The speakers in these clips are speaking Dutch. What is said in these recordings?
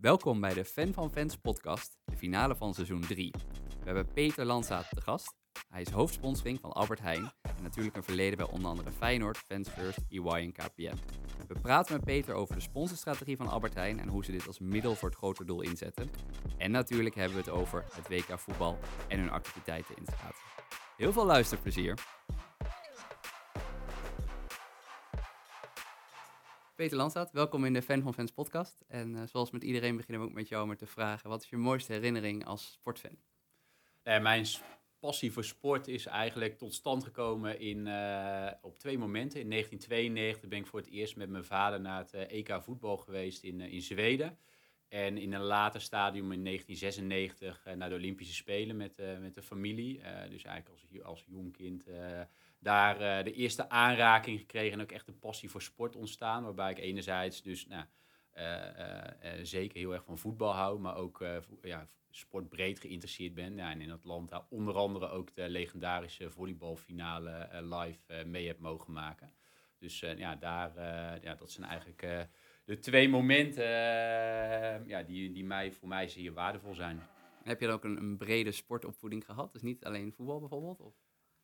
Welkom bij de Fan van Fans podcast, de finale van seizoen 3. We hebben Peter Landzaat te gast. Hij is hoofdsponsoring van Albert Heijn en natuurlijk een verleden bij onder andere Feyenoord, Fans First, EY en KPN. We praten met Peter over de sponsorstrategie van Albert Heijn en hoe ze dit als middel voor het grotere doel inzetten. En natuurlijk hebben we het over het WK voetbal en hun activiteiten in straat. Heel veel luisterplezier! Peter Landstaat, welkom in de Fan van Fans podcast. En uh, zoals met iedereen beginnen we ook met jou met te vragen, wat is je mooiste herinnering als sportfan? Mijn passie voor sport is eigenlijk tot stand gekomen in, uh, op twee momenten. In 1992 ben ik voor het eerst met mijn vader naar het EK voetbal geweest in, in Zweden. En in een later stadium in 1996 naar de Olympische Spelen met, met de familie. dus eigenlijk als, als jong kind daar uh, de eerste aanraking gekregen en ook echt een passie voor sport ontstaan. Waarbij ik enerzijds dus nou, uh, uh, zeker heel erg van voetbal hou, maar ook ja, sportbreed geïnteresseerd ben. Ja, en in daar onder andere ook de legendarische volleybalfinale live mee heb mogen maken. Dus ja, daar, ja, dat zijn eigenlijk de twee momenten ja, die, die mij, voor mij zeer waardevol zijn. Heb je dan ook een, een brede sportopvoeding gehad? Dus niet alleen voetbal bijvoorbeeld? Of?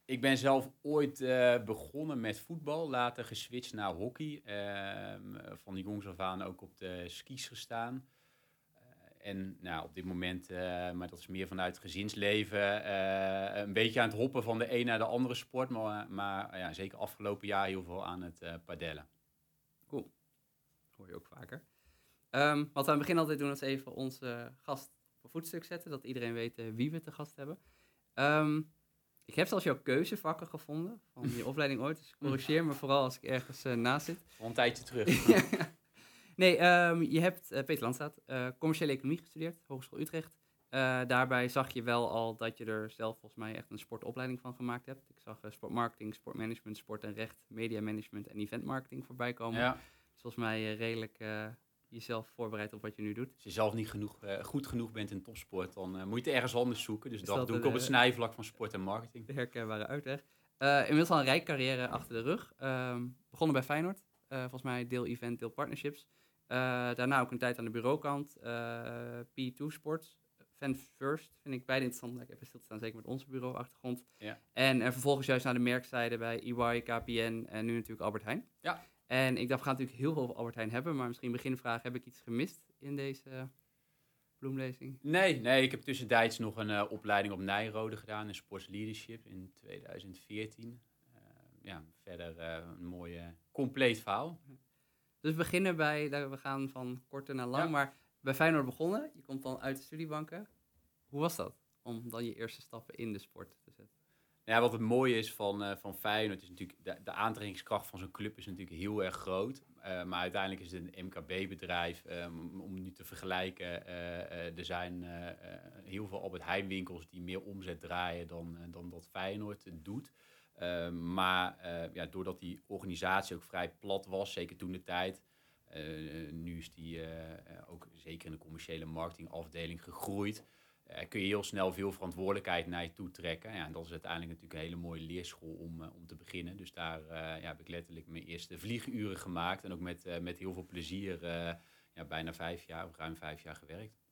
Ik ben zelf ooit uh, begonnen met voetbal, later geswitcht naar hockey. Uh, van die jongs af aan ook op de skis gestaan. Uh, en nou, op dit moment, eh, maar dat is meer vanuit gezinsleven, een beetje aan het hoppen van de een naar de andere sport. Maar, maar ja, zeker afgelopen jaar heel veel aan het padellen. Cool, dat hoor je ook vaker. Um, wat we aan het begin altijd doen, is even onze gast op een voetstuk zetten. Dat iedereen weet wie we te gast hebben. Um, ik heb zelfs jouw keuzevakken gevonden van je opleiding ooit. Dus corrigeer me vooral als ik ergens uh, naast zit. Al een tijdje terug. nee, um, je hebt, uh, Peter Landstaat, uh, commerciële economie gestudeerd, Hogeschool Utrecht. daarbij zag je wel al dat je er zelf volgens mij echt een sportopleiding van gemaakt hebt. Ik zag sportmarketing, sportmanagement, sport en recht, media management en eventmarketing voorbij komen. Ja. Dus volgens mij redelijk jezelf voorbereidt op wat je nu doet. Als je zelf niet genoeg, uh, goed genoeg bent in topsport, dan uh, moet je het ergens anders zoeken. Dus dat, doe ik op het snijvlak van sport en marketing. De herkenbare uitweg. Uh, inmiddels al een rijk carrière achter de rug. Ehm, begonnen bij Feyenoord. volgens mij deel event, deel partnerships. daarna ook een tijd aan de bureaukant. P2 Sports. Fan First vind ik beide interessant. Ik heb even stilstaan, zeker met onze bureauachtergrond. Ja. En vervolgens juist naar de merkzijde bij EY, KPN en nu natuurlijk Albert Heijn. Ja. En ik dacht, we gaan natuurlijk heel veel over Albert Heijn hebben, maar misschien beginvraag, heb ik iets gemist in deze bloemlezing? Nee, nee ik heb tussentijds nog een uh, opleiding op Nijrode gedaan in Sports Leadership in 2014. Uh, eh, ja, verder uh, een mooi compleet verhaal. Dus we beginnen bij, we gaan van korte naar lang, maar bij Feyenoord begonnen. Je komt dan uit de studiebanken. Hoe was dat om dan je eerste stappen in de sport? Ja, wat het mooie is van, uh, van Feyenoord is natuurlijk, de, aantrekkingskracht van zo'n club is natuurlijk heel erg groot. Uh, maar uiteindelijk is het een MKB-bedrijf. Um, om nu te vergelijken, er zijn heel veel Albert Heijn winkels die meer omzet draaien dan, dan dat Feyenoord doet. Maar ja, doordat die organisatie ook vrij plat was, zeker toen de tijd, nu is die ook zeker in de commerciële marketingafdeling gegroeid. Uh, kun je heel snel veel verantwoordelijkheid naar je toe trekken. Ja, en dat is uiteindelijk natuurlijk een hele mooie leerschool om, uh, om te beginnen. Dus daar uh, ja, heb ik letterlijk mijn eerste vlieguren gemaakt. En ook met, met heel veel plezier ja, bijna vijf jaar, of ruim vijf jaar gewerkt.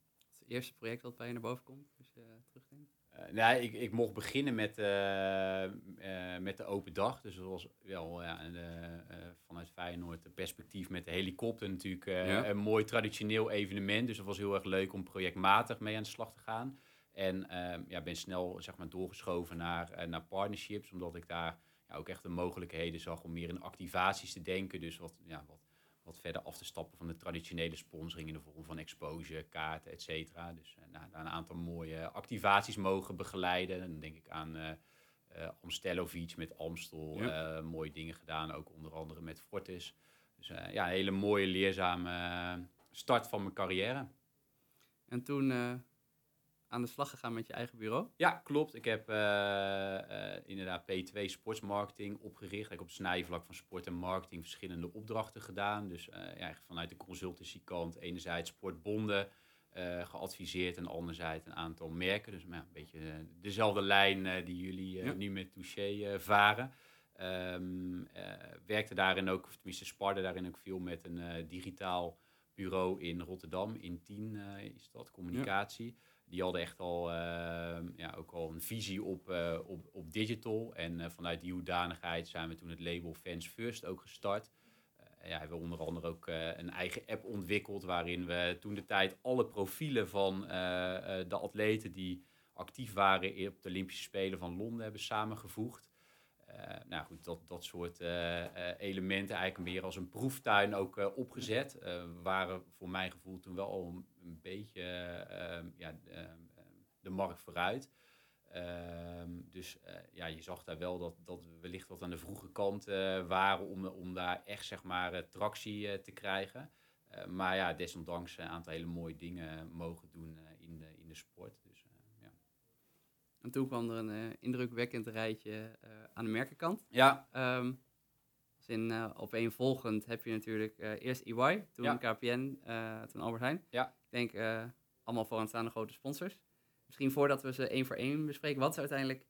Eerste project dat bij je naar boven komt, als je terugdenkt? Uh, nee, ik, ik mocht beginnen met, uh, uh, met de open dag. Dus dat was wel ja, vanuit Feyenoord het perspectief met de helikopter natuurlijk ja. een mooi traditioneel evenement. Dus dat was heel erg leuk om projectmatig mee aan de slag te gaan. En ehm, ja, ben snel zeg maar, doorgeschoven naar, naar partnerships, omdat ik daar ja, ook echt de mogelijkheden zag om meer in activaties te denken. Dus wat, ja, wat wat verder af te stappen van de traditionele sponsoring in de vorm van exposure, kaarten, et cetera. Dus uh, nou, een aantal mooie activaties mogen begeleiden. Dan denk ik aan uh, uh, Amstelovic met Amstel, ja. mooie dingen gedaan, ook onder andere met Fortis. Dus ja, een hele mooie, leerzame start van mijn carrière. En toen aan de slag gegaan met je eigen bureau? Ja, klopt. Ik heb uh, uh, inderdaad P2 sportsmarketing opgericht. Ik heb op snijvlak van sport en marketing verschillende opdrachten gedaan. Dus uh, ja, vanuit de consultancy kant enerzijds sportbonden geadviseerd en anderzijds een aantal merken. Dus ja, een beetje dezelfde lijn die jullie nu met Touché varen. Um, werkte daarin ook, of tenminste sparte daarin ook veel met een digitaal bureau in Rotterdam, in 10 is dat, communicatie. Die hadden echt al, ehm, ja, ook al een visie op, op, op digital. En vanuit die hoedanigheid zijn we toen het label Fans First ook gestart ja, hebben we onder andere ook een eigen app ontwikkeld. Waarin we toen de tijd alle profielen van de atleten die actief waren op de Olympische Spelen van Londen hebben samengevoegd. nou goed, dat, dat soort elementen eigenlijk meer als een proeftuin ook opgezet. waren voor mijn gevoel toen wel al een, beetje ja, de markt vooruit. Ehm, dus uh, ja, je zag daar wel dat, dat we wellicht wat aan de vroege kant uh, waren om, om daar echt zeg maar uh, tractie te krijgen. maar ja, desondanks een aantal hele mooie dingen mogen doen in, de, in de sport. Dus, ja. En toen kwam er een indrukwekkend rijtje aan de merkenkant. Ja. Um, dus in opeenvolgend heb je natuurlijk eerst EY, toen ja. KPN, toen Albert Heijn. Ja. Ik denk allemaal vooraanstaande grote sponsors misschien voordat we ze één voor één bespreken, wat is uiteindelijk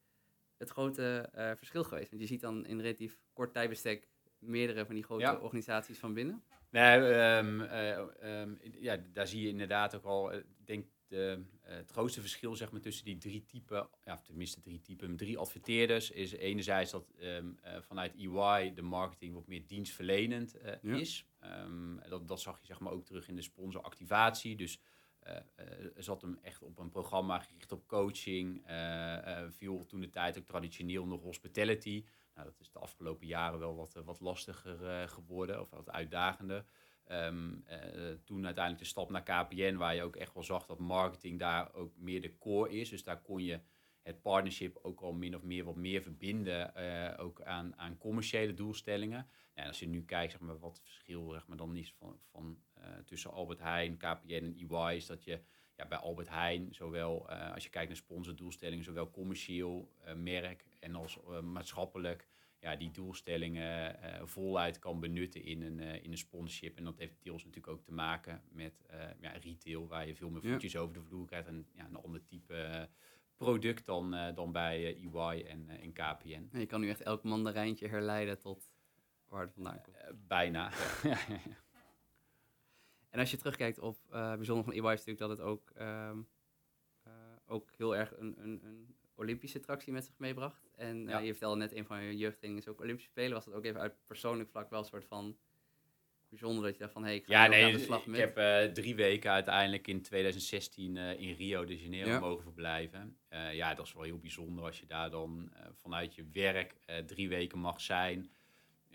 het grote uh, verschil geweest? Want je ziet dan in relatief kort tijdbestek meerdere van die grote organisaties van binnen. Nee, um, uh, um, ja, daar zie je inderdaad ook al, ik denk de, het grootste verschil zeg maar, tussen die drie typen, ja, tenminste drie typen, drie adverteerders, is enerzijds dat um, vanuit EY de marketing wat meer dienstverlenend is. dat, dat zag je zeg maar, ook terug in de sponsoractivatie. Dus uh, zat hem echt op een programma gericht op coaching. Viel toen de tijd ook traditioneel nog hospitality. Nou, dat is de afgelopen jaren wel wat, wat lastiger geworden, of wat uitdagender. Um, toen uiteindelijk de stap naar KPN, waar je ook echt wel zag dat marketing daar ook meer de core is. Dus daar kon je het partnership ook al min of meer wat meer verbinden, ook aan, aan commerciële doelstellingen. Ja, als je nu kijkt, zeg maar, wat het verschil zeg maar, dan is van, van eh, tussen Albert Heijn, KPN en EY is dat je ja, bij Albert Heijn, zowel als je kijkt naar sponsordoelstellingen, zowel commercieel, merk en als maatschappelijk, ja, die doelstellingen voluit kan benutten in een, in een sponsorship. En dat heeft deels natuurlijk ook te maken met ja, retail, waar je veel meer voetjes over de vloer krijgt en ja, een ander type product dan, dan bij EY en, en KPN. je kan nu echt elk mandarijntje herleiden tot waar het vandaan komt. bijna. En als je terugkijkt op uh, bijzonder van EY is natuurlijk dat het ook, uh, uh, ook heel erg een, een, een, Olympische attractie met zich meebracht. En ja. je vertelde net, een van je jeugdtrainingen is ook Olympische Spelen. Was dat ook even uit persoonlijk vlak wel een soort van bijzonder dat je dacht van, hé, hey, ik ga ja, nee, aan de slag met. Ik heb drie weken uiteindelijk in 2016 in Rio de Janeiro ja. mogen verblijven. ja, dat is wel heel bijzonder als je daar dan vanuit je werk drie weken mag zijn...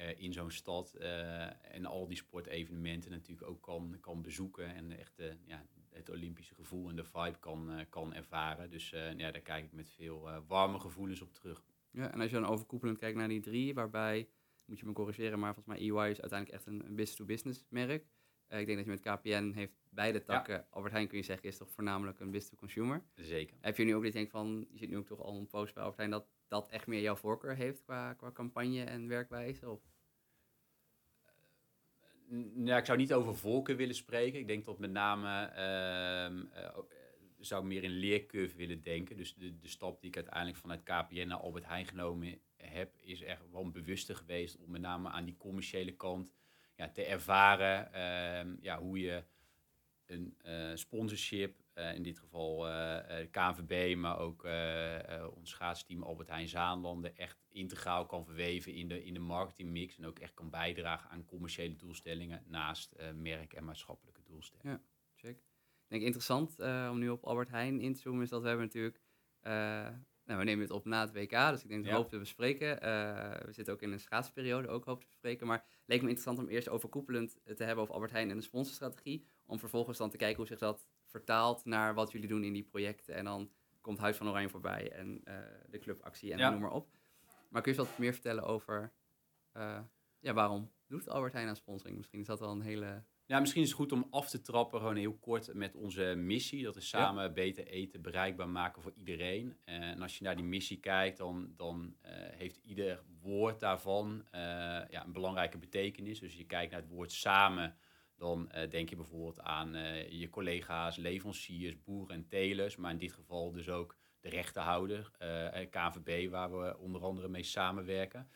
Eh, in zo'n stad eh, en al die sportevenementen natuurlijk ook kan, kan bezoeken en echt ja, het Olympische gevoel en de vibe kan, eh, kan ervaren. Dus ja, daar kijk ik met veel warme gevoelens op terug. Ja, en als je dan overkoepelend kijkt naar die drie, waarbij, moet je me corrigeren, maar volgens mij EY is uiteindelijk echt een, een business-to-business merk. ik denk dat je met KPN heeft beide takken. Albert Heijn kun je zeggen is toch voornamelijk een business-to-consumer. Zeker. Heb je nu ook dit denk van, je zit nu ook toch al een post bij Albert Heijn, dat dat echt meer jouw voorkeur heeft qua, qua campagne en werkwijze? Of? Ja, ik zou niet over volken willen spreken. Ik denk dat met name uh, zou ik meer in leercurve willen denken. Dus de, de stap die ik uiteindelijk vanuit KPN naar Albert Heijn genomen heb, is echt wel bewuster geweest om met name aan die commerciële kant ja, te ervaren uh, ja, hoe je een uh, sponsorship uh, in dit geval uh, KNVB, maar ook ons schaatsteam Albert Heijn Zaanlanden echt integraal kan verweven in de, in de marketingmix en ook echt kan bijdragen aan commerciële doelstellingen naast merk- en maatschappelijke doelstellingen. Ja, check. Ik denk interessant om nu op Albert Heijn in te zoomen is dat we hebben natuurlijk nou, we nemen het op na het WK, dus ik denk dat we ja. hoop te bespreken. Uh, we zitten ook in een schaatsperiode, ook hoop te bespreken. Maar het leek me interessant om eerst overkoepelend te hebben over Albert Heijn en de sponsorstrategie. Om vervolgens dan te kijken hoe zich dat vertaalt naar wat jullie doen in die projecten. En dan komt Huis van Oranje voorbij en uh, de clubactie en ja. noem maar op. Maar kun je eens wat meer vertellen over uh, ja, waarom doet Albert Heijn aan sponsoring? Misschien is dat wel een hele ja, misschien is het goed om af te trappen, gewoon heel kort met onze missie. Dat is samen beter eten bereikbaar maken voor iedereen. En als je naar die missie kijkt, dan, dan uh, heeft ieder woord daarvan ja, een belangrijke betekenis. Dus je kijkt naar het woord samen, dan uh, denk je bijvoorbeeld aan je collega's, leveranciers, boeren en telers. Maar in dit geval dus ook de rechtenhouder, KVB, waar we onder andere mee samenwerken.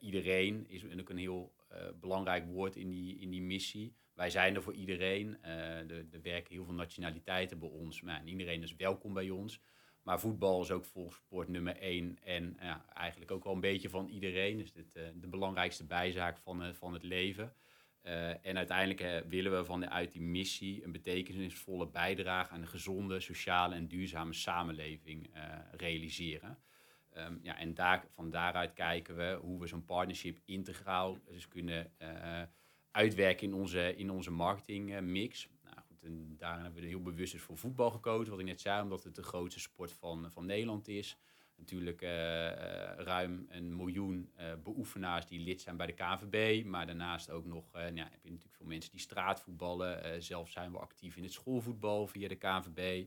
iedereen is ook een heel belangrijk woord in die, in die missie. wij zijn er voor iedereen. er, er, werken heel veel nationaliteiten bij ons. Maar iedereen is welkom bij ons. Maar voetbal is ook volkssport nummer één. En eigenlijk ook wel een beetje van iedereen. Dus dit, de belangrijkste bijzaak van, van het leven. Uh, en uiteindelijk uh, willen we vanuit die missie een betekenisvolle bijdrage aan een gezonde, sociale en duurzame samenleving uh, realiseren. Um, ja, en daar, van daaruit kijken we hoe we zo'n partnership integraal dus kunnen uitwerken in onze, in onze marketingmix. Nou, goed, en daarin hebben we heel bewust dus voor voetbal gekozen, wat ik net zei, omdat het de grootste sport van, van Nederland is natuurlijk uh, ruim een miljoen uh, beoefenaars die lid zijn bij de KVB. Maar daarnaast ook nog ja, heb je natuurlijk veel mensen die straatvoetballen. zelf zijn we actief in het schoolvoetbal via de KVB.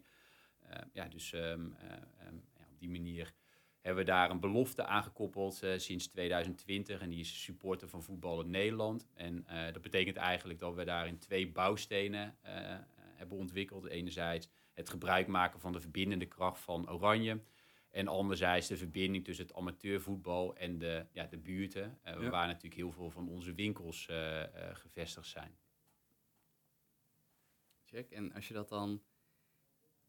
ja, dus um, um, ja, op die manier hebben we daar een belofte aangekoppeld sinds 2020. En die is supporter van Voetbal in Nederland. En dat betekent eigenlijk dat we daarin twee bouwstenen hebben ontwikkeld. Enerzijds het gebruik maken van de verbindende kracht van Oranje. En anderzijds de verbinding tussen het amateurvoetbal en de, ja, de buurten, uh, waar natuurlijk heel veel van onze winkels uh, uh, gevestigd zijn. Check. En als je dat dan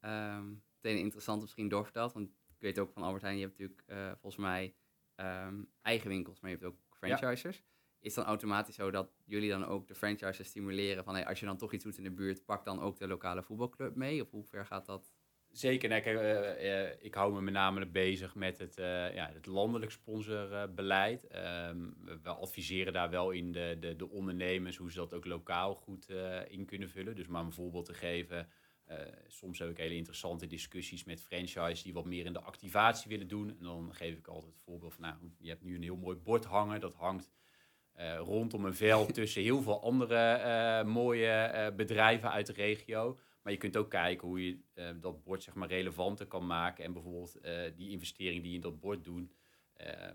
um, meteen interessant misschien doorvertelt, want ik weet ook van Albert Heijn, je hebt natuurlijk volgens mij um, eigen winkels, maar je hebt ook franchisers. Ja. Is dan automatisch zo dat jullie dan ook de franchisers stimuleren van hey, als je dan toch iets doet in de buurt, pak dan ook de lokale voetbalclub mee? Of hoe ver gaat dat? Zeker, nee, kijk, uh, uh, ik hou me met name bezig met het, uh, ja, het landelijk sponsorbeleid. Um, we adviseren daar wel in de, de, de, ondernemers hoe ze dat ook lokaal goed in kunnen vullen. Dus maar een voorbeeld te geven. soms heb ik hele interessante discussies met franchise die wat meer in de activatie willen doen. En dan geef ik altijd het voorbeeld van, nou, je hebt nu een heel mooi bord hangen. Dat hangt rondom een veld tussen heel veel andere mooie bedrijven uit de regio. Maar je kunt ook kijken hoe je uh, dat bord zeg maar, relevanter kan maken. En bijvoorbeeld uh, die investering die je in dat bord doet, uh,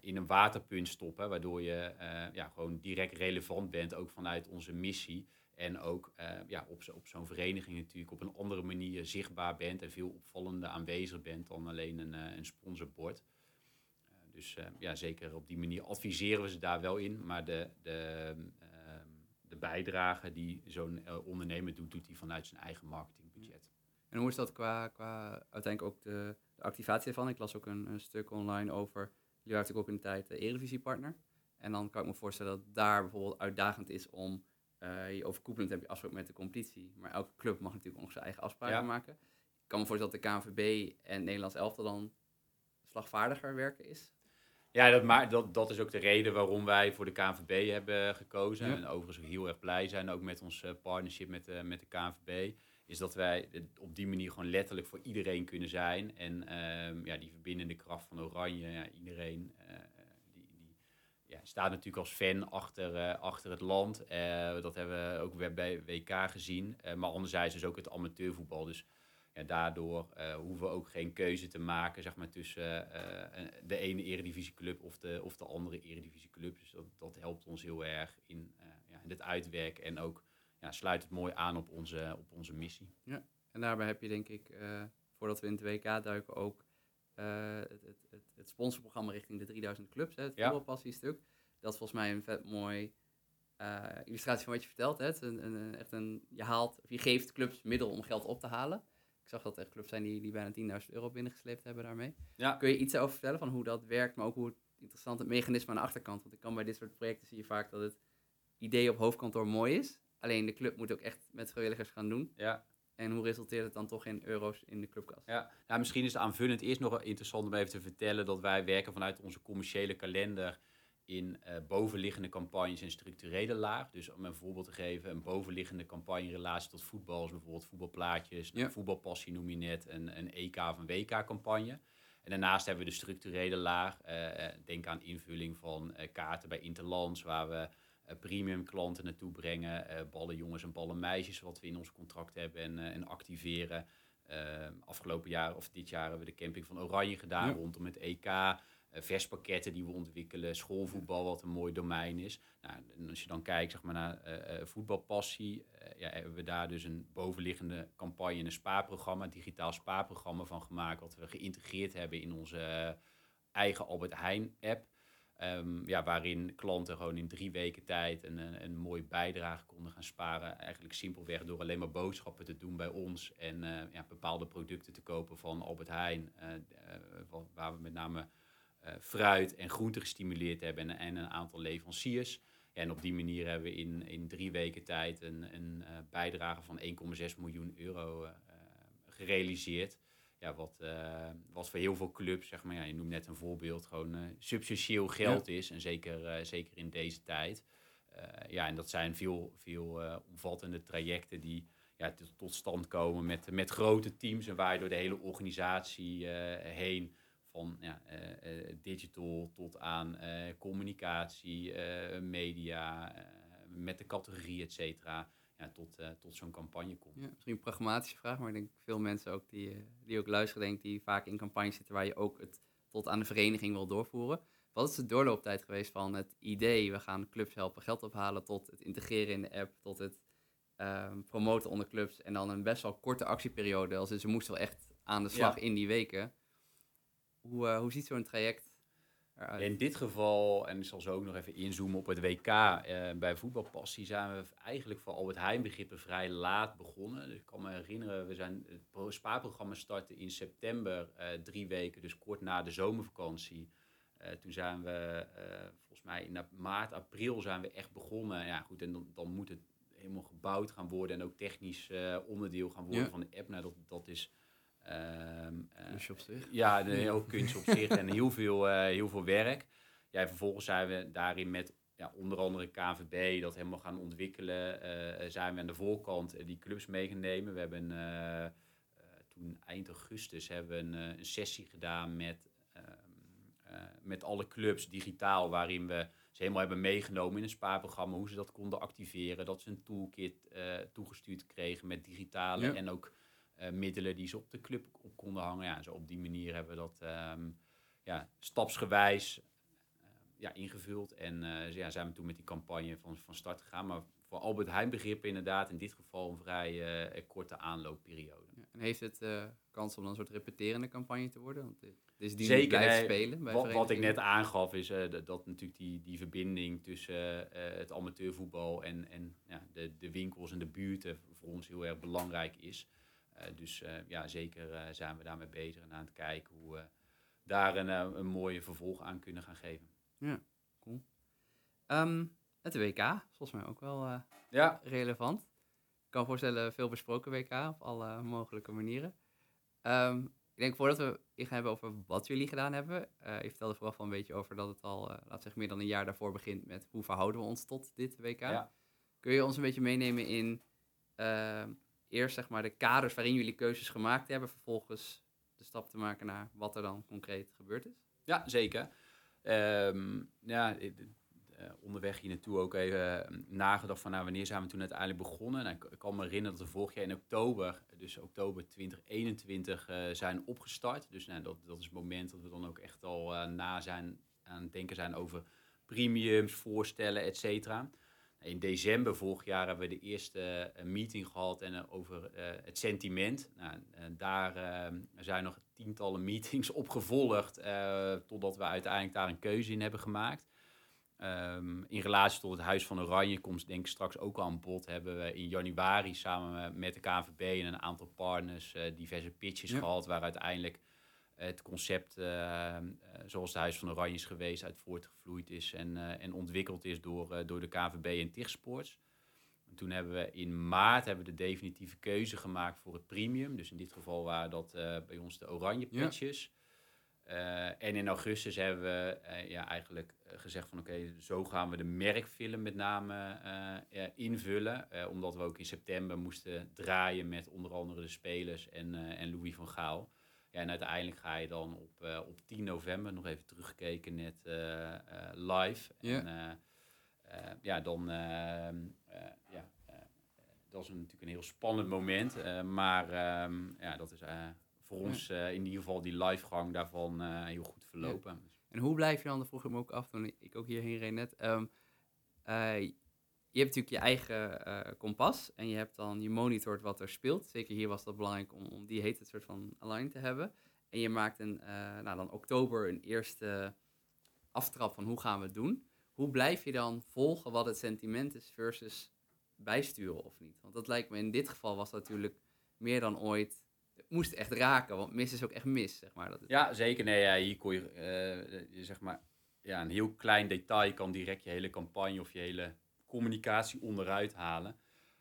in een waterpunt stoppen. Waardoor je ja, gewoon direct relevant bent, ook vanuit onze missie. En ook ja, op, op zo'n vereniging natuurlijk op een andere manier zichtbaar bent. En veel opvallender aanwezig bent dan alleen een, een sponsorbord. dus ja, zeker op die manier adviseren we ze daar wel in. Maar de, de de bijdrage die zo'n uh, ondernemer doet, doet hij vanuit zijn eigen marketingbudget. En hoe is dat qua, qua uiteindelijk ook de, de activatie ervan? Ik las ook een, een, stuk online over, jullie waren natuurlijk ook in de tijd de Eredivisie-partner. En dan kan ik me voorstellen dat daar bijvoorbeeld uitdagend is om, uh, je overkoepelend heb je afspraak met de competitie, maar elke club mag natuurlijk ook zijn eigen afspraken ja. maken. Ik kan me voorstellen dat de KNVB en Nederlands elftal dan slagvaardiger werken is. Ja, dat, maar, dat, dat is ook de reden waarom wij voor de KNVB hebben gekozen. Ja. En overigens heel erg blij zijn, ook met ons uh, partnership met, uh, met de KNVB. Is dat wij op die manier gewoon letterlijk voor iedereen kunnen zijn. En uh, ja, die verbindende kracht van Oranje, ja, iedereen uh, die, die ja, staat natuurlijk als fan achter, achter het land. dat hebben we ook weer bij WK gezien. maar anderzijds is ook het amateurvoetbal. Dus ja, daardoor uh, hoeven we ook geen keuze te maken zeg maar, tussen uh, de ene eredivisieclub of de, of de andere eredivisieclub. Dus dat, dat helpt ons heel erg in, uh, ja, in het uitwerken en ook ja, sluit het mooi aan op onze, op onze missie. Ja, en daarbij heb je denk ik, voordat we in het WK duiken, ook het, het, het, het, sponsorprogramma richting de 3000 clubs, hè, het ja. stuk Dat is volgens mij een vet mooi illustratie van wat je vertelt. Hè? Een, een, echt een, je, haalt, of je geeft clubs middel om geld op te halen zag dat er echt clubs zijn die, die bijna 10.000 euro binnengesleept hebben daarmee. Ja. Kun je iets over vertellen van hoe dat werkt, maar ook hoe het interessant het mechanisme aan de achterkant. Want ik kan bij dit soort projecten zie je vaak dat het idee op hoofdkantoor mooi is. Alleen de club moet ook echt met vrijwilligers gaan doen. Ja. En hoe resulteert het dan toch in euro's in de clubkas? Ja, nou, misschien is het aanvullend eerst nog interessant om even te vertellen dat wij werken vanuit onze commerciële kalender in uh, bovenliggende campagnes en structurele laag. Dus om een voorbeeld te geven, een bovenliggende campagne in relatie tot voetbal, is bijvoorbeeld voetbalplaatjes, ja. voetbalpassie noem je net, een, een EK of een WK-campagne. En daarnaast hebben we de structurele laag. Uh, denk aan invulling van uh, kaarten bij Interlands, waar we premium klanten naartoe brengen. ballen jongens en ballen meisjes, wat we in ons contract hebben en, en activeren. afgelopen jaar of dit jaar hebben we de camping van Oranje gedaan ja. rondom het EK. Eh, verspakketten die we ontwikkelen, schoolvoetbal, wat een mooi domein is. Nou, en als je dan kijkt zeg maar, naar uh, voetbalpassie, ja, hebben we daar dus een bovenliggende campagne, een spaarprogramma, een digitaal spaarprogramma van gemaakt, wat we geïntegreerd hebben in onze eigen Albert Heijn app. Ehm, ja, waarin klanten gewoon in drie weken tijd een, een, een mooie bijdrage konden gaan sparen. Eigenlijk simpelweg door alleen maar boodschappen te doen bij ons en eh, ja, bepaalde producten te kopen van Albert Heijn, waar we met name fruit en groenten gestimuleerd hebben en, en een aantal leveranciers. En op die manier hebben we in, in drie weken tijd een, een bijdrage van 1,6 miljoen euro gerealiseerd ja, wat, uh, wat voor heel veel clubs, zeg maar, ja, je noemt net een voorbeeld, gewoon uh, substantieel geld is. En zeker, uh, zeker in deze tijd. ja, en dat zijn veel, veel omvattende trajecten die ja, tot stand komen met, met grote teams en waar je door de hele organisatie heen, van ja, digital tot aan communicatie, media, met de categorie, et cetera ja, tot, tot zo'n campagne komt. Ja, misschien een pragmatische vraag, maar ik denk veel mensen ook die, eh, die ook luisteren, denk die vaak in campagnes zitten waar je ook het tot aan de vereniging wil doorvoeren. Wat is de doorlooptijd geweest van het idee, we gaan clubs helpen geld ophalen, tot het integreren in de app, tot het um, promoten onder clubs en dan een best wel korte actieperiode, als ze moesten wel echt aan de slag in die weken. Hoe, uh, hoe ziet zo'n traject in dit geval, en ik zal zo ook nog even inzoomen op het WK, uh, bij voetbalpassie zijn we eigenlijk voor Albert Heijn begrippen vrij laat begonnen. Dus ik kan me herinneren, we zijn, het spaarprogramma startte in september, uh, drie weken, dus kort na de zomervakantie. Toen zijn we, volgens mij in maart, april zijn we echt begonnen. Ja goed, en dan, dan moet het helemaal gebouwd gaan worden en ook technisch onderdeel gaan worden ja. van de app. Nou, dat, dat is Um, kunstje op zich. Ja, heel kunstje op zich en heel veel, uh, heel veel werk. Ja, vervolgens zijn we daarin met ja, onder andere KVB dat helemaal gaan ontwikkelen. Uh, zijn we aan de voorkant die clubs meegenomen. We hebben uh, toen eind augustus hebben we een, een sessie gedaan met, ehm, met alle clubs digitaal, waarin we ze helemaal hebben meegenomen in een spaarprogramma, hoe ze dat konden activeren, dat ze een toolkit toegestuurd kregen met digitale en ook middelen die ze op de club op konden hangen. Ja, zo op die manier hebben we dat um, ja, stapsgewijs uh, ja, ingevuld. En uh, ja, zijn we toen met die campagne van, van start gegaan. Maar voor Albert Heijn begrippen inderdaad in dit geval een vrij korte aanloopperiode. Ja, en heeft het kans om dan een soort repeterende campagne te worden? Want is die Zeker, blijft spelen bij wat, wat, ik net aangaf is dat, dat, natuurlijk die, die verbinding tussen het amateurvoetbal en, en ja, de, de winkels en de buurten voor ons heel erg belangrijk is. Eh, dus eh, ja, zeker eh, zijn we daarmee bezig en aan het kijken hoe we daar een, een mooie vervolg aan kunnen gaan geven. Ja, cool. Um, het WK, volgens mij ook wel ja. relevant. Ik kan me voorstellen, veel besproken WK op alle mogelijke manieren. Um, ik denk voordat we het gaan hebben over wat jullie gedaan hebben. Uh, je vertelde vooral van een beetje over dat het al, uh, laat zeggen, meer dan een jaar daarvoor begint met hoe verhouden we ons tot dit WK. Ja. Kun je ons een beetje meenemen in uh, eerst zeg maar de kaders waarin jullie keuzes gemaakt hebben, vervolgens de stap te maken naar wat er dan concreet gebeurd is? Ja, zeker. Um, ja, uh, onderweg hier naartoe ook even ehm, nagedacht van nou, wanneer zijn we toen uiteindelijk begonnen. Nou, ik, kan me herinneren dat we vorig jaar in oktober, dus oktober 2021, uh, eh, zijn opgestart. Dus nou, dat, dat is het moment dat we dan ook echt al uh, na zijn aan het denken zijn over premiums, voorstellen, et cetera. In december vorig jaar hebben we de eerste eh, meeting gehad en, eh, over uh, het sentiment. Nou, daar zijn nog tientallen meetings opgevolgd uh, totdat we uiteindelijk daar een keuze in hebben gemaakt. Um, in relatie tot het Huis van Oranje komt denk ik straks ook al aan bod. Hebben we in januari samen met de KVB en een aantal partners diverse pitches gehad waar uiteindelijk het concept uh, zoals het Huis van Oranje is geweest, uit voortgevloeid is en, uh, en ontwikkeld is door, door de KVB en TIG Sports. En toen hebben we in maart hebben we de definitieve keuze gemaakt voor het premium. Dus in dit geval waren dat bij ons de oranje pitches. Ja. en in augustus hebben we ja, eigenlijk gezegd van oké, okay, zo gaan we de merkfilm met name invullen. omdat we ook in september moesten draaien met onder andere de spelers en, en Louis van Gaal. Ja, en uiteindelijk ga je dan op, uh, op 10 november, nog even teruggekeken net uh, uh, live. En ja, dan, ehm, ja, dat is natuurlijk een heel spannend moment. maar ehm, ja, dat is voor ons in ieder geval die livegang daarvan heel goed verlopen. En hoe blijf je dan, dat vroeg ik me ook af toen ik ook hierheen reed net. Um, je hebt natuurlijk je eigen uh, kompas en je hebt dan, je monitort wat er speelt. Zeker hier was dat belangrijk om, om die heet soort van align te hebben. En je maakt een, uh, nou dan oktober een eerste aftrap van hoe gaan we het doen, hoe blijf je dan volgen wat het sentiment is versus bijsturen of niet? Want dat lijkt me in dit geval was natuurlijk meer dan ooit. Het moest echt raken, want mis is ook echt mis, zeg maar. Dat Ja, zeker. Nee, ja, hier kon je, eh, je zeg maar, ja, een heel klein detail kan direct je hele campagne of je hele communicatie onderuit halen.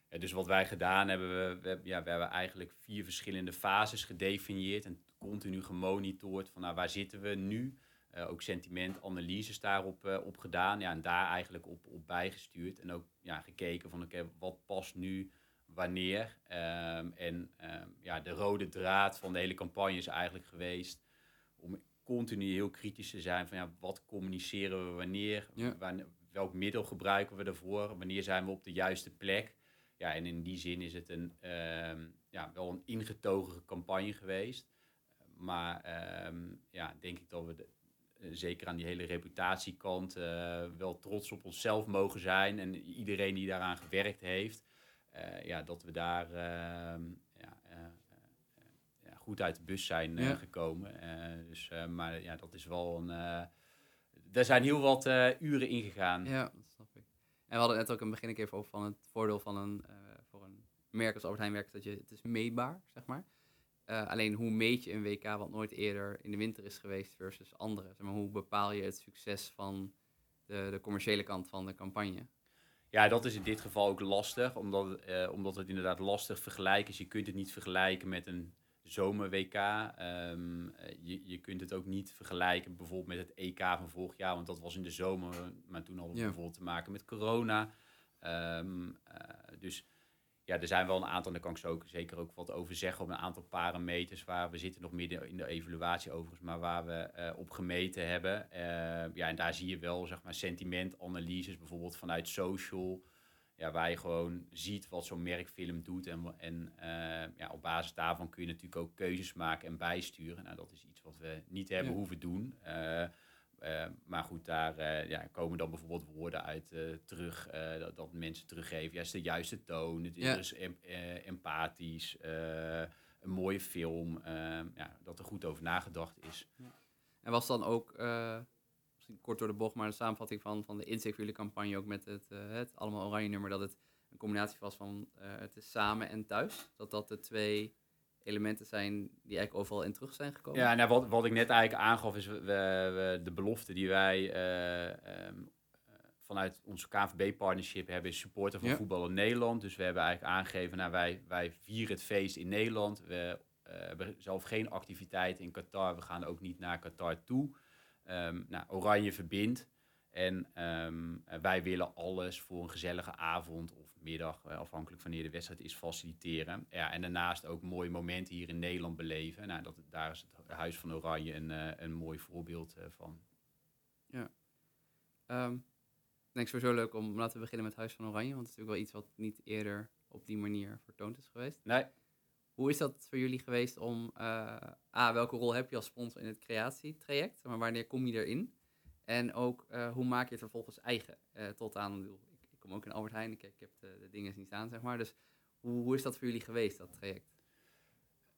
Ja, dus wat wij gedaan hebben, we, ja, we hebben eigenlijk vier verschillende fases gedefinieerd en continu gemonitord van nou, waar zitten we nu. Eh, ook sentimentanalyses daarop eh, op gedaan ja, en daar eigenlijk op, op bijgestuurd. En ook ja, gekeken van oké, wat past nu wanneer. Ehm, en ehm, ja, de rode draad van de hele campagne is eigenlijk geweest om continu heel kritisch te zijn van ja, wat communiceren we wanneer, Ja. Wanneer- welk middel gebruiken we ervoor, wanneer zijn we op de juiste plek. Ja, en in die zin is het een, ehm, ja, wel een ingetogen campagne geweest. Maar ehm, ja, denk ik dat we de- eh, zeker aan die hele reputatiekant eh, wel trots op onszelf mogen zijn. En iedereen die daaraan gewerkt heeft, eh, ja, dat we daar ehm, ja, goed uit de bus zijn Ja. gekomen. Dus, maar ja, dat is wel een. Er zijn heel wat eh, uren ingegaan. Ja, dat snap ik. En we hadden net ook in het begin even over van het voordeel van een, eh, voor een merk als Albert Heijn werkt, dat je, het is meetbaar, zeg maar. Eh, alleen hoe meet je een WK wat nooit eerder in de winter is geweest versus andere? Zeg maar, hoe bepaal je het succes van de, de commerciële kant van de campagne? Ja, dat is in dit geval ook lastig, omdat, het, eh, omdat het inderdaad lastig vergelijken is. Je kunt het niet vergelijken met een zomer-WK. Ehm, eh, je, je kunt het ook niet vergelijken bijvoorbeeld met het EK van vorig jaar, want dat was in de zomer, maar toen hadden we Ja. bijvoorbeeld te maken met corona. Ehm, eh, dus ja, er zijn wel een aantal, daar kan ik zo ook zeker ook wat over zeggen, op een aantal parameters waar we zitten nog midden in de evaluatie overigens, maar waar we eh, op gemeten hebben. Eh, ja, en daar zie je wel, zeg maar, sentimentanalyses, bijvoorbeeld vanuit social, ja, waar je gewoon ziet wat zo'n merkfilm doet. En, en eh, ja, op basis daarvan kun je natuurlijk ook keuzes maken en bijsturen. Nou, dat is iets wat we niet hebben Ja. hoeven doen. Eh, eh, maar goed, daar ja, komen dan bijvoorbeeld woorden uit terug, dat, dat mensen teruggeven. Ja, is de juiste toon, het Ja. is em- eh, empathisch, een mooie film, ja, dat er goed over nagedacht is. En was dan ook, misschien kort door de bocht, maar de samenvatting van, van de campagne ook met het, eh, het Allemaal Oranje nummer, dat het een combinatie was van eh, het is samen en thuis. Dat dat de twee elementen zijn die eigenlijk overal in terug zijn gekomen. Ja, nou, wat, wat ik net eigenlijk aangaf is we, we- de belofte die wij eh, ehm, eh, vanuit onze KVB-partnership hebben, is supporter van Ja. voetbal in Nederland. Dus we hebben eigenlijk aangegeven, nou, wij, wij vieren het feest in Nederland. We hebben zelf geen activiteiten in Qatar. We gaan ook niet naar Qatar toe. Ehm, nou, Oranje verbindt. En ehm, eh, wij willen alles voor een gezellige avond of middag, eh, afhankelijk van wanneer de wedstrijd is, faciliteren. Ja, en daarnaast ook mooie momenten hier in Nederland beleven. Nou, dat, daar is het Huis van Oranje een, eh, een mooi voorbeeld eh, van. Ehm, ik denk sowieso leuk om, laten we beginnen met Huis van Oranje, want het is natuurlijk wel iets wat niet eerder op die manier vertoond is geweest. Nee, Hoe is dat voor jullie geweest om, eh, A, welke rol heb je als sponsor in het creatietraject, maar wanneer kom je erin? En ook, eh, hoe maak je het vervolgens eigen? Eh, tot aan, ik, ik, kom ook in Albert Heijn, ik, heb de, de dingen zien staan, zeg maar. Dus hoe, hoe is dat voor jullie geweest, dat traject?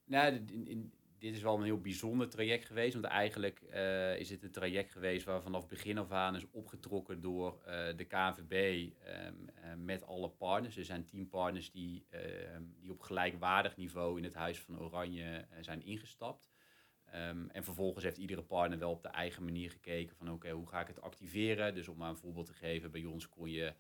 Nou, in, in- dit is wel een heel bijzonder traject geweest. Want eigenlijk eh, is het een traject geweest waar vanaf begin af aan is opgetrokken door eh, de KNVB ehm, eh, met alle partners. Er zijn tien partners die, ehm, die op gelijkwaardig niveau in het Huis van Oranje zijn ingestapt. Ehm, en vervolgens heeft iedere partner wel op de eigen manier gekeken van oké, hoe ga ik het activeren? Dus om maar een voorbeeld te geven, bij ons kon je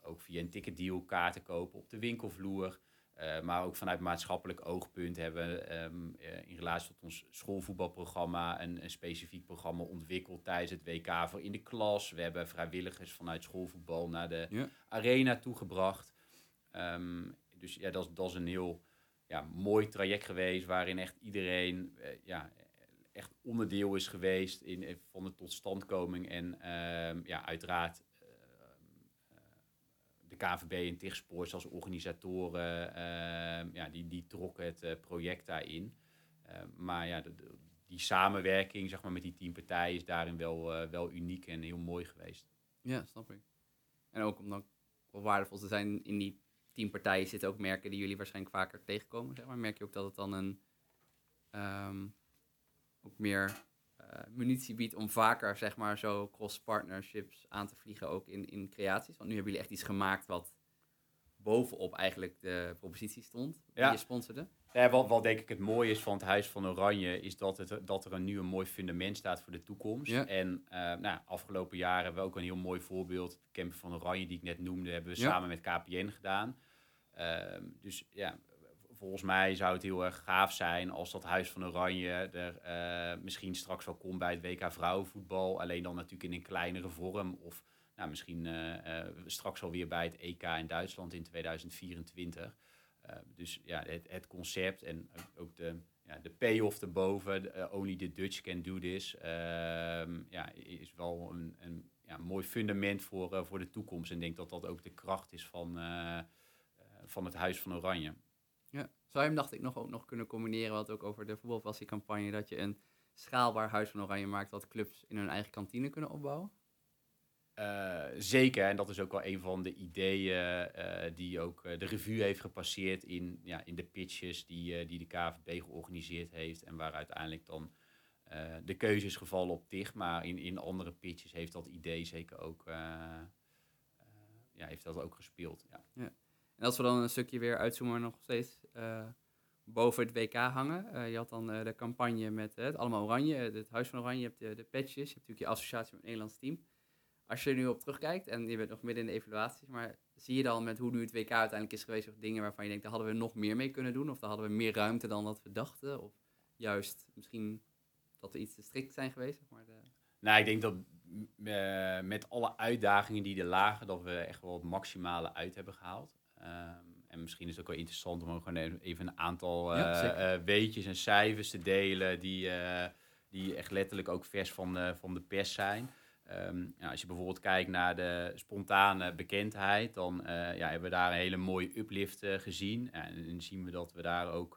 ook via een ticketdeal kaarten kopen op de winkelvloer. Uh, maar ook vanuit maatschappelijk oogpunt hebben we um, uh, in relatie tot ons schoolvoetbalprogramma een, een, specifiek programma ontwikkeld tijdens het WK voor in de klas. We hebben vrijwilligers vanuit schoolvoetbal naar de ja. arena toegebracht. Um, dus ja, dat, dat is een heel ja, mooi traject geweest waarin echt iedereen uh, ja, echt onderdeel is geweest in, van de totstandkoming. En um, ja, uiteraard de KVB en Tigsport als organisatoren, uh, ja, die, die trokken het uh, project daarin. Uh, maar ja, die samenwerking zeg maar, met die tien partijen is daarin wel, eh, wel uniek en heel mooi geweest. Ja, snap ik. En ook om dan wel waardevol te zijn in die tien partijen zitten ook merken die jullie waarschijnlijk vaker tegenkomen. Zeg maar. Merk je ook dat het dan een um, ook meer munitie biedt om vaker, zeg maar, zo cross-partnerships aan te vliegen, ook in, in creaties. Want nu hebben jullie echt iets gemaakt wat bovenop eigenlijk de propositie stond, die Ja. je sponsorde. Ja, wat, wat denk ik het mooie is van het Huis van Oranje, is dat, het, dat er een nu een mooi fundament staat voor de toekomst. Ja. En eh, nou, afgelopen jaren hebben we ook een heel mooi voorbeeld. Camp van Oranje, die ik net noemde, hebben we samen met KPN gedaan. Ehm, dus ja, volgens mij zou het heel erg gaaf zijn als dat Huis van Oranje er eh, misschien straks wel komt bij het WK vrouwenvoetbal. Alleen dan natuurlijk in een kleinere vorm. Of nou, misschien eh, eh, straks alweer bij het EK in Duitsland in 2024. Eh, dus ja, het, het concept en ook- de, ja, de payoff erboven, only the Dutch can do this, ehm, ja, is wel een, een ja, mooi fundament voor, voor de toekomst. En ik denk dat dat ook de kracht is van, van het Huis van Oranje. Ja. Zou je hem, dacht ik, nog, ook nog kunnen combineren, wat ook over de voetbalpassiecampagne, dat je een schaalbaar huis van Oranje maakt, wat clubs in hun eigen kantine kunnen opbouwen? Eh, zeker, en dat is ook wel een van de ideeën eh, die ook eh, de revue heeft gepasseerd in, ja, in de pitches die, die de KVB georganiseerd heeft. En waar uiteindelijk dan de keuze is gevallen op TIG. Maar in, in andere pitches heeft dat idee zeker ook, ja, heeft dat ook gespeeld. Ja. En als we dan een stukje weer uitzoomen, nog steeds eh, boven het WK hangen. Eh, je had dan eh, de campagne met het Allemaal Oranje, het Huis van Oranje, je hebt de, de patches, je hebt natuurlijk je associatie met het Nederlands team. Als je er nu op terugkijkt, en je bent nog midden in de evaluaties, maar zie je dan met hoe nu het WK uiteindelijk is geweest, of dingen waarvan je denkt, daar hadden we nog meer mee kunnen doen, of daar hadden we meer ruimte dan dat we dachten, of juist misschien dat we iets te strikt zijn geweest? Maar. Nou, ik denk dat met alle uitdagingen die er lagen, dat we echt wel het maximale uit hebben gehaald. Ehm, en misschien is het ook wel interessant om gewoon even- een aantal Ja, eh, eh, weetjes en cijfers te delen die, eh, die echt letterlijk ook vers van de, van de pers zijn. Ehm, ja, als je bijvoorbeeld kijkt naar de spontane bekendheid, dan ja, hebben we daar een hele mooie uplift gezien. En dan zien we dat we daar ook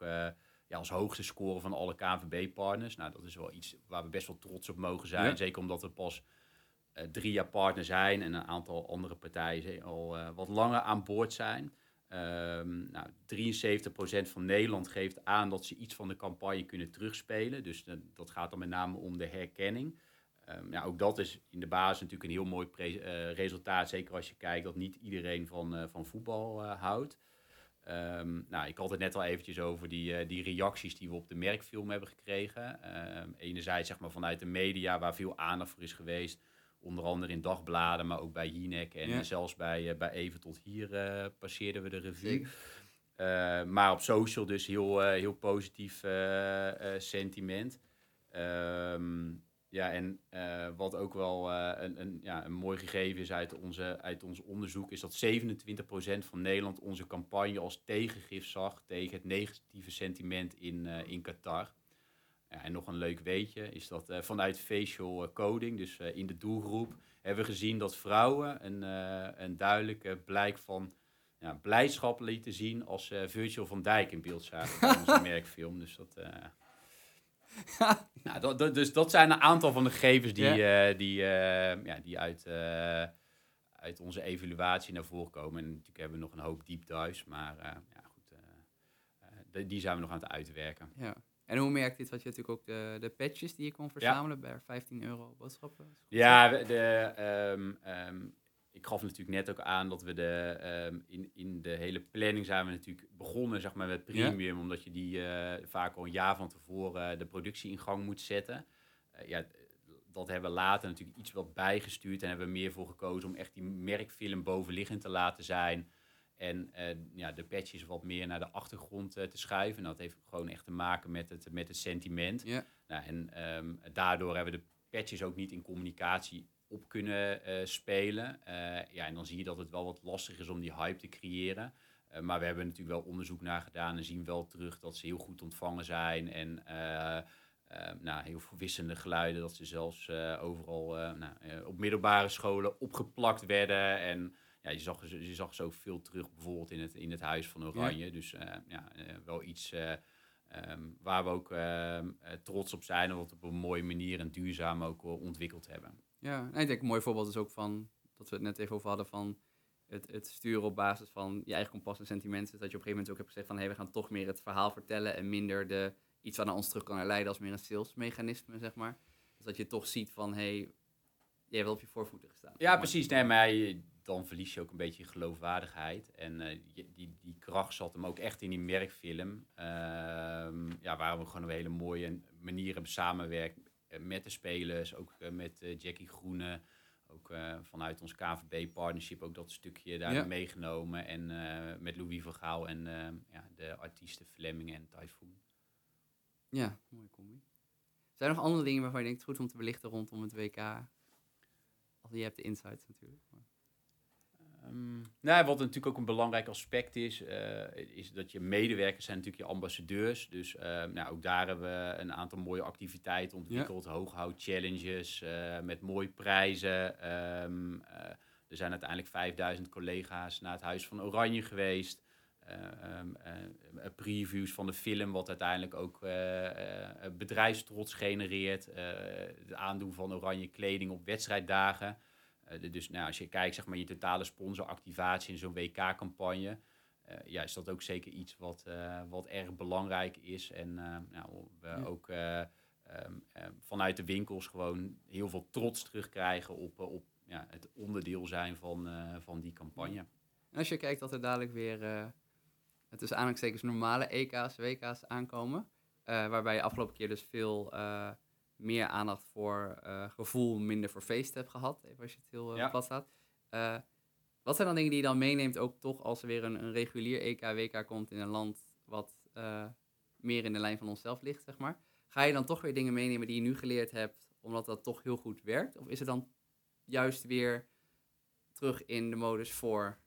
ja, als hoogste scoren van alle KNVB-partners. Nou, dat is wel iets waar we best wel trots op mogen zijn. Ja. Zeker omdat we pas drie jaar partner zijn en een aantal andere partijen al wat langer aan boord zijn. Ehm nou, 73% van Nederland geeft aan dat ze iets van de campagne kunnen terugspelen. Dus dat, gaat dan met name om de herkenning. Ehm, ook dat is in de basis natuurlijk een heel mooi eh, resultaat. Zeker als je kijkt dat niet iedereen van, eh, van voetbal eh, houdt. Ehm, nou, ik had het net al eventjes over die, die reacties die we op de merkfilm hebben gekregen. Enerzijds zeg maar, vanuit de media, waar veel aandacht voor is geweest. Onder andere in dagbladen, maar ook bij Jinek en Ja. zelfs bij, eh, bij Even tot hier eh, passeerden we de revue. Eh, maar op social dus heel, heel positief sentiment. Ehm, ja, en wat ook wel een, een, ja, een mooi gegeven is uit, onze, uit ons onderzoek, is dat 27% van Nederland onze campagne als tegengif zag tegen het negatieve sentiment in, in Qatar. En nog een leuk weetje is dat eh, vanuit facial eh, coding, dus eh, in de doelgroep, hebben we gezien dat vrouwen een, een duidelijke blijk van ja, blijdschap lieten zien als Virgil van Dijk in beeld zagen bij onze merkfilm. Dus dat, nou, dat, dat- dus dat zijn een aantal van de gegevens die, die, ja, die uit, uit onze evaluatie naar voren komen. En natuurlijk hebben we nog een hoop deep dives, maar ja, goed, die- die zijn we nog aan het uitwerken. Ja. En hoe merkt dit? Wat je natuurlijk ook de, de patches die je kon verzamelen bij 15 euro boodschappen. Ja, de, ehm, ehm, ik gaf natuurlijk net ook aan dat we de, ehm, in, in de hele planning zijn we natuurlijk begonnen zeg maar, met premium, omdat je die eh, vaak al een jaar van tevoren eh, de productie in gang moet zetten. Eh, ja, dat hebben we later natuurlijk iets wat bijgestuurd en hebben we meer voor gekozen om echt die merkfilm bovenliggend te laten zijn. En eh, ja, de patches wat meer naar de achtergrond eh, te schuiven. En dat heeft gewoon echt te maken met het, met het sentiment. Ja. Nou, en ehm, daardoor hebben we de patches ook niet in communicatie op kunnen eh, spelen. Ja, en dan zie je dat het wel wat lastig is om die hype te creëren. Maar we hebben natuurlijk wel onderzoek naar gedaan en zien wel terug dat ze heel goed ontvangen zijn. En eh, nou, heel veel wisselende geluiden, dat ze zelfs overal nou, op middelbare scholen opgeplakt werden. En ja, je zag, je zag ze ook veel terug bijvoorbeeld in het, in het Huis van Oranje. Dus eh, ja, eh, wel iets eh, ehm, waar we ook ehm, eh, trots op zijn en wat we op een mooie manier en duurzaam ook ontwikkeld hebben. Ja, en ik denk een mooi voorbeeld is ook van, dat we het net even over hadden, van het, het sturen op basis van je eigen kompas en sentimenten. Dat je op een gegeven moment ook hebt gezegd van, hé, we gaan toch meer het verhaal vertellen en minder de, iets wat naar ons terug kan herleiden als meer een salesmechanisme, zeg maar. Dus dat je toch ziet van, hé, hey, jij hebt op je voorvoeten gestaan. Ja, precies. Nee, maar je- dan verlies je ook een beetje je geloofwaardigheid. En eh, die, die kracht zat hem ook echt in die merkfilm. Ehm, ja, waar we gewoon op een hele mooie manier hebben samenwerkt eh, met de spelers. Ook eh, met Jackie Groene. Ook vanuit ons KVB-partnership ook dat stukje daar Ja. meegenomen. En met Louis van Gaal en ja, de artiesten Fleming en Typhoon. Ja, mooie combi. Zijn er nog andere dingen waarvan je denkt, goed om te belichten rondom het WK? Als je hebt de insights natuurlijk. maar- Ehm, nou, wat natuurlijk ook een belangrijk aspect is, eh, is dat je medewerkers zijn natuurlijk je ambassadeurs. Dus eh, nou, ook daar hebben we een aantal mooie activiteiten ontwikkeld. Hooghoud challenges eh, met mooie prijzen. Ehm, eh, er zijn uiteindelijk 5000 collega's naar het Huis van Oranje geweest. Eh, ehm, eh, eh, previews van de film, wat uiteindelijk ook bedrijfstrots genereert. Het aandoen van oranje kleding op wedstrijddagen. Eh, dus nou, als je kijkt, zeg maar, je totale sponsoractivatie in zo'n WK-campagne, eh, ja, is dat ook zeker iets wat, eh, wat erg belangrijk is. En nou, we Ja. ook eh, ehm, ehm, vanuit de winkels gewoon heel veel trots terugkrijgen op, op ja, het onderdeel zijn van, van die campagne. En als je kijkt dat er dadelijk weer, eh tussen aanhalingstekens, normale EK's, WK's aankomen. waarbij je afgelopen keer dus veel meer aandacht voor eh, gevoel, minder voor feest hebt gehad. Even als je het heel Ja. plat staat. Eh, wat zijn dan dingen die je dan meeneemt, ook toch als er weer een, een regulier EK, WK komt in een land wat meer in de lijn van onszelf ligt, zeg maar. Ga je dan toch weer dingen meenemen die je nu geleerd hebt, omdat dat toch heel goed werkt? Of is het dan juist weer terug in de modus voor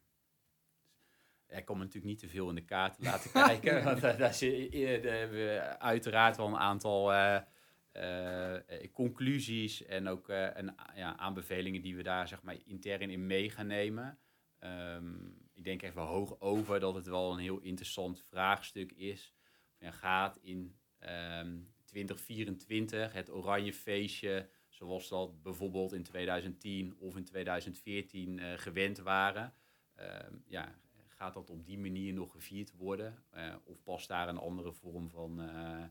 Ik me natuurlijk niet te veel in de kaarten laten kijken. want daar, daar hebben we uiteraard wel een aantal conclusies en ook eh, een, ja, aanbevelingen die we daar zeg maar, intern in mee gaan nemen. Ehm, ik denk wel hoog over dat het wel een heel interessant vraagstuk is. Gaat in ehm 2024 het oranje feestje, zoals dat bijvoorbeeld in 2010 of in 2014 eh, gewend waren, ehm, ja, gaat dat op die manier nog gevierd worden? Eh, of past daar een andere vorm van, eh,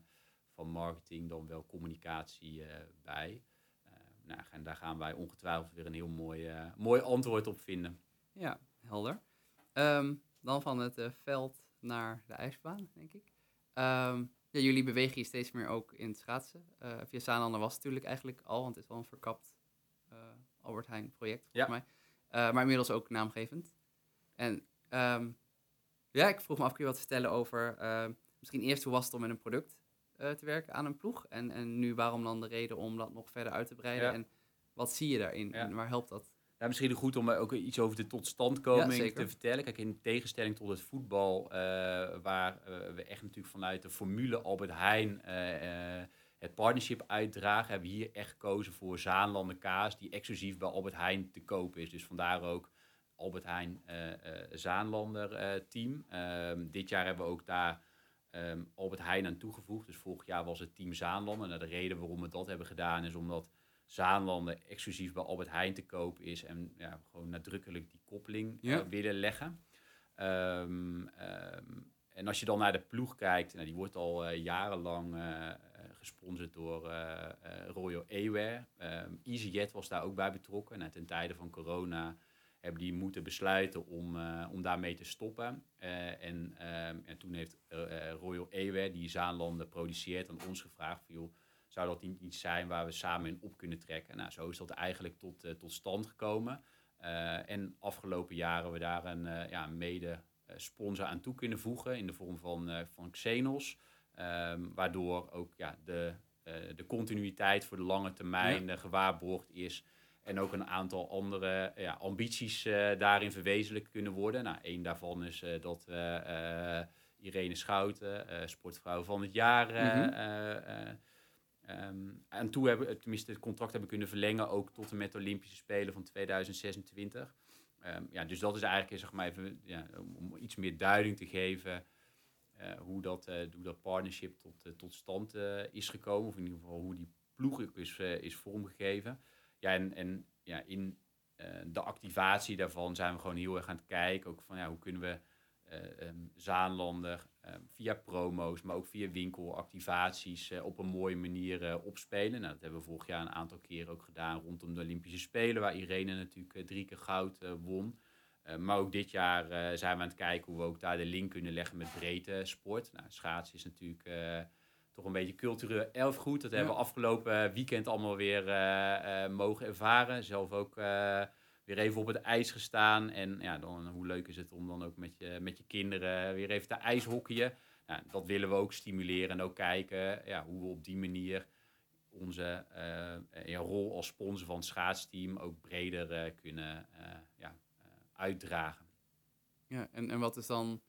van marketing dan wel communicatie eh, bij? Eh, nou, en daar gaan wij ongetwijfeld weer een heel mooi, eh, mooi antwoord op vinden. Ja, helder. Ehm, dan van het veld naar de ijsbaan, denk ik. Ehm, ja, jullie bewegen je steeds meer ook in het schaatsen. Via Zaanlander was het natuurlijk eigenlijk al, want het is wel een verkapt Albert Heijn project, volgens mij. Eh, maar inmiddels ook naamgevend. En ehm, ja, ik vroeg me af, kun je wat vertellen over... misschien eerst, hoe was het om met een product eh, te werken aan een ploeg? En, en nu, waarom dan de reden om dat nog verder uit te breiden? Ja. En wat zie je daarin? Ja. En waar helpt dat? Ja, misschien goed om eh, ook iets over de totstandkoming Ja, te vertellen. Kijk, in tegenstelling tot het voetbal, eh, waar we echt natuurlijk vanuit de formule Albert Heijn het partnership uitdragen, hebben we hier echt gekozen voor Zaanlanden kaas, die exclusief bij Albert Heijn te koop is. Dus vandaar ook Albert Heijn Zaanlander team. Ehm, dit jaar hebben we ook daar ehm, Albert Heijn aan toegevoegd. Dus vorig jaar was het team Zaanlanden. Nou, de reden waarom we dat hebben gedaan is omdat Zaanlanden exclusief bij Albert Heijn te koop is en ja, gewoon nadrukkelijk die koppeling eh, willen leggen. Ehm, ehm, en als je dan naar de ploeg kijkt, nou, die wordt al eh, jarenlang eh, gesponsord door Royal Aware. Ehm EasyJet was daar ook bij betrokken. Nou, ten tijde van corona hebben die moeten besluiten om, eh, om daarmee te stoppen. Eh, en, ehm, en toen heeft eh, Royal Aware, die Zaanlanden produceert, aan ons gevraagd... Van, joh, zou dat niet iets zijn waar we samen in op kunnen trekken? Nou, zo is dat eigenlijk tot, tot stand gekomen. En afgelopen jaren we daar een ja, mede sponsor aan toe kunnen voegen in de vorm van, van Xenos. Ehm, waardoor ook ja, de, de continuïteit voor de lange termijn gewaarborgd is. En ook een aantal andere ja, ambities eh, daarin verwezenlijkt kunnen worden. Nou, één daarvan is eh, dat we eh, Irene Schouten, sportvrouw van het jaar, en toe hebben, tenminste het contract hebben kunnen verlengen, ook tot en met de Olympische Spelen van 2026. Ehm, ja, dus dat is eigenlijk zeg maar even ja, om, iets meer duiding te geven hoe, dat, hoe dat partnership tot, tot stand is gekomen. Of in ieder geval hoe die ploeg is, is vormgegeven. Ja, en, en ja, in eh, de activatie daarvan zijn we gewoon heel erg aan het kijken. Ook van ja, hoe kunnen we eh, ehm, Zaanlander, eh, via promo's, maar ook via winkelactivaties op een mooie manier opspelen. Nou, dat hebben we vorig jaar een aantal keren ook gedaan rondom de Olympische Spelen, waar Irene natuurlijk drie keer goud won. maar ook dit jaar zijn we aan het kijken hoe we ook daar de link kunnen leggen met breedte sport. Nou, schaatsen is natuurlijk toch een beetje cultureel erfgoed. Dat hebben we afgelopen weekend allemaal weer uh, mogen ervaren. Zelf ook weer even op het ijs gestaan. En ja, dan, hoe leuk is het om dan ook met je, met je kinderen weer even te ijshockeyen. Nou, dat willen we ook stimuleren en ook kijken ja, hoe we op die manier onze ja, rol als sponsor van het schaatsteam ook breder kunnen ja, uitdragen. Ja, en, en wat is dan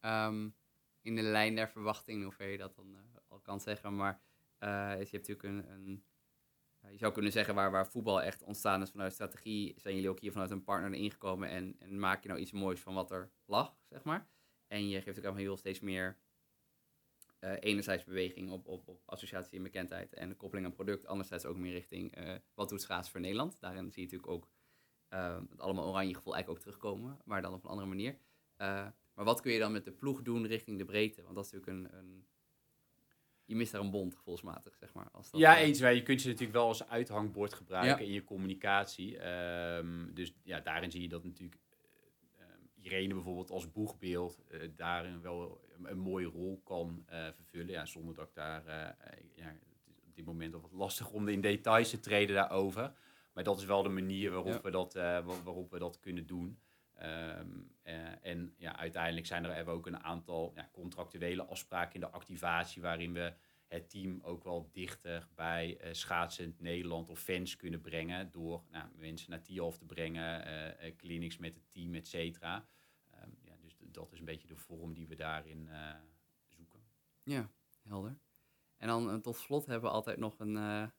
um, in de lijn der verwachting, hoe ver je dat dan kan zeggen. Maar uh, je hebt natuurlijk een, een je zou kunnen zeggen waar, waar voetbal echt ontstaan is vanuit strategie, zijn jullie ook hier vanuit een partner ingekomen en, en maak je nou iets moois van wat er lag, zeg maar. En je geeft ook aan heel steeds meer uh, enerzijds beweging op, op, associatie en bekendheid en de koppeling aan product, anderzijds ook meer richting uh, wat doet schaats voor Nederland. Daarin zie je natuurlijk ook het allemaal oranje gevoel eigenlijk ook terugkomen, maar dan op een andere manier. maar wat kun je dan met de ploeg doen richting de breedte? Want dat is natuurlijk een, een je mist daar een bond gevoelsmatig, zeg maar. Als dat, ja, uh, eens. Je kunt je natuurlijk wel als uithangbord gebruiken in je communicatie. Um, dus ja, daarin zie je dat natuurlijk uh, Irene bijvoorbeeld als boegbeeld uh, daarin wel een, een, mooie rol kan vervullen. Ja, zonder dat ik daar... ja, het is op dit moment wat lastig om in details te treden daarover. Maar dat is wel de manier waarop, ja. we, dat, waarop we dat kunnen doen. Um, uh, en ja, uiteindelijk zijn er ook een aantal ja, contractuele afspraken in de activatie waarin we het team ook wel dichter bij uh, schaatsend Nederland of fans kunnen brengen door nou, mensen naar Tialf te brengen, uh, clinics met het team, et cetera. Um, ja, dus dat is een beetje de vorm die we daarin zoeken. Ja, helder. En dan tot slot hebben we altijd nog een, laten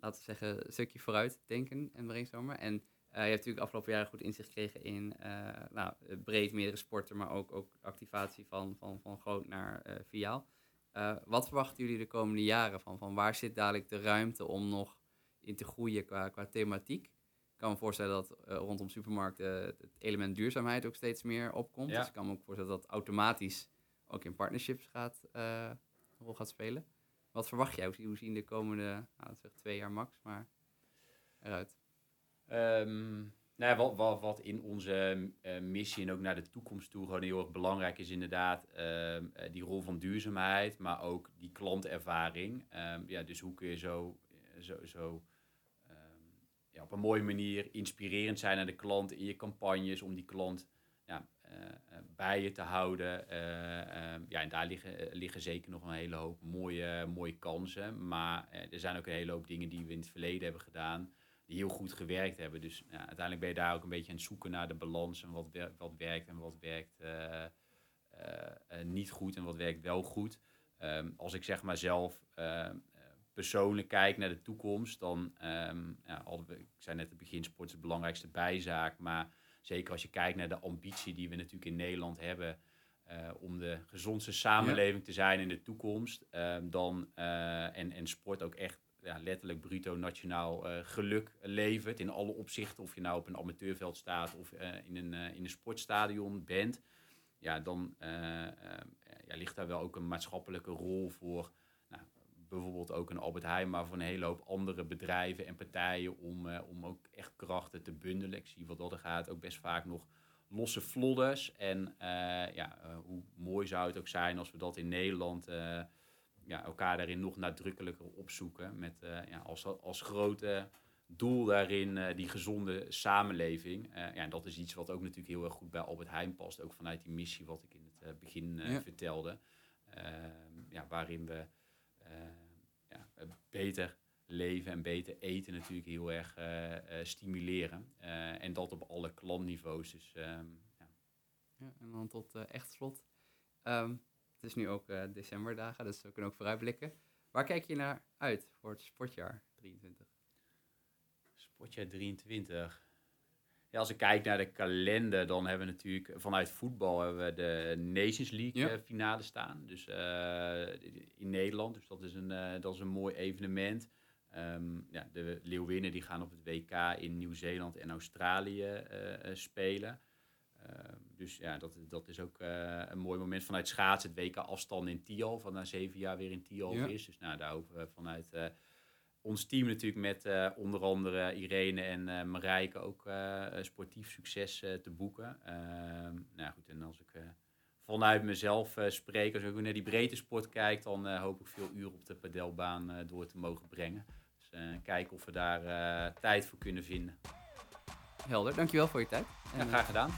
we zeggen, stukje vooruit denken en brainstormen. En je hebt natuurlijk afgelopen jaren goed inzicht gekregen in uh, nou, breed meerdere sporten, maar ook, ook activatie van, van, van groot naar uh, viaal. wat verwachten jullie de komende jaren van? Van waar zit dadelijk de ruimte om nog in te groeien qua, qua thematiek? Ik kan me voorstellen dat rondom supermarkten het element duurzaamheid ook steeds meer opkomt. Ja. Dus ik kan me ook voorstellen dat automatisch ook in partnerships gaat, een rol gaat spelen. Wat verwacht jij? Hoe zien de komende nou, zeg twee jaar max, maar eruit? Um, nou wat, wat, wat, in onze uh, missie en ook naar de toekomst toe gewoon heel erg belangrijk is, inderdaad, uh, die rol van duurzaamheid, maar ook die klantervaring. Ja, dus hoe kun je zo, zo, zo um, ja, op een mooie manier inspirerend zijn naar de klant in je campagnes om die klant ja, bij je te houden. ja, en daar liggen, liggen zeker nog een hele hoop mooie, mooie kansen. Maar er zijn ook een hele hoop dingen die we in het verleden hebben gedaan die heel goed gewerkt hebben. Dus ja, uiteindelijk ben je daar ook een beetje aan het zoeken naar de balans en wat, wer wat werkt en wat werkt uh, uh, niet goed en wat werkt wel goed. Um, als ik zeg maar zelf persoonlijk kijk naar de toekomst, dan, um, ja, we, ik zei net het begin, sport is de belangrijkste bijzaak, maar zeker als je kijkt naar de ambitie die we natuurlijk in Nederland hebben, uh, om de gezondste samenleving ja. te zijn in de toekomst, uh, dan, uh, en, en sport ook echt ja, letterlijk bruto nationaal uh, geluk levert. In alle opzichten, of je nou op een amateurveld staat of uh, in, een, uh, in een sportstadion bent. Ja, dan ja, ligt daar wel ook een maatschappelijke rol voor. Nou, bijvoorbeeld ook een Albert Heijn, maar voor een hele hoop andere bedrijven en partijen om, om ook echt krachten te bundelen. Ik zie wat dat er gaat ook best vaak nog losse vlodders. En ja, hoe mooi zou het ook zijn als we dat in Nederland ja, elkaar daarin nog nadrukkelijker opzoeken. Met uh, ja, als, als grote doel daarin uh, die gezonde samenleving. Uh, ja, en dat is iets wat ook natuurlijk heel erg goed bij Albert Heijn past. Ook vanuit die missie wat ik in het begin ja. vertelde. Ehm, ja, waarin we ja, beter leven en beter eten natuurlijk heel erg stimuleren. en dat op alle klantniveaus. Dus, um, ja. ja. en dan tot echt slot. Um, het is nu ook uh, decemberdagen, dus we kunnen ook vooruitblikken. Waar kijk je naar uit voor het sportjaar 23? Sportjaar 23. Ja, als ik kijk naar de kalender, dan hebben we natuurlijk vanuit voetbal hebben we de Nations League ja. Eh, finale staan. Dus uh, in Nederland. Dus dat is een, uh, dat is een mooi evenement. Um, ja, de Leeuwinnen die gaan op het WK in Nieuw-Zeeland en Australië spelen. Dus ja, dat, dat is ook een mooi moment vanuit schaatsen. Het WK afstand in Tial, van na zeven jaar weer in Tial ja. is. Dus nou, daar hopen we vanuit ons team natuurlijk met onder andere Irene en Marijke ook sportief succes te boeken. Ehm, nou goed, en als ik vanuit mezelf spreek. Als ik naar die breedte sport kijk, dan hoop ik veel uren op de padelbaan door te mogen brengen. Dus kijken of we daar tijd voor kunnen vinden. Helder, dankjewel voor je tijd. Ja, graag gedaan.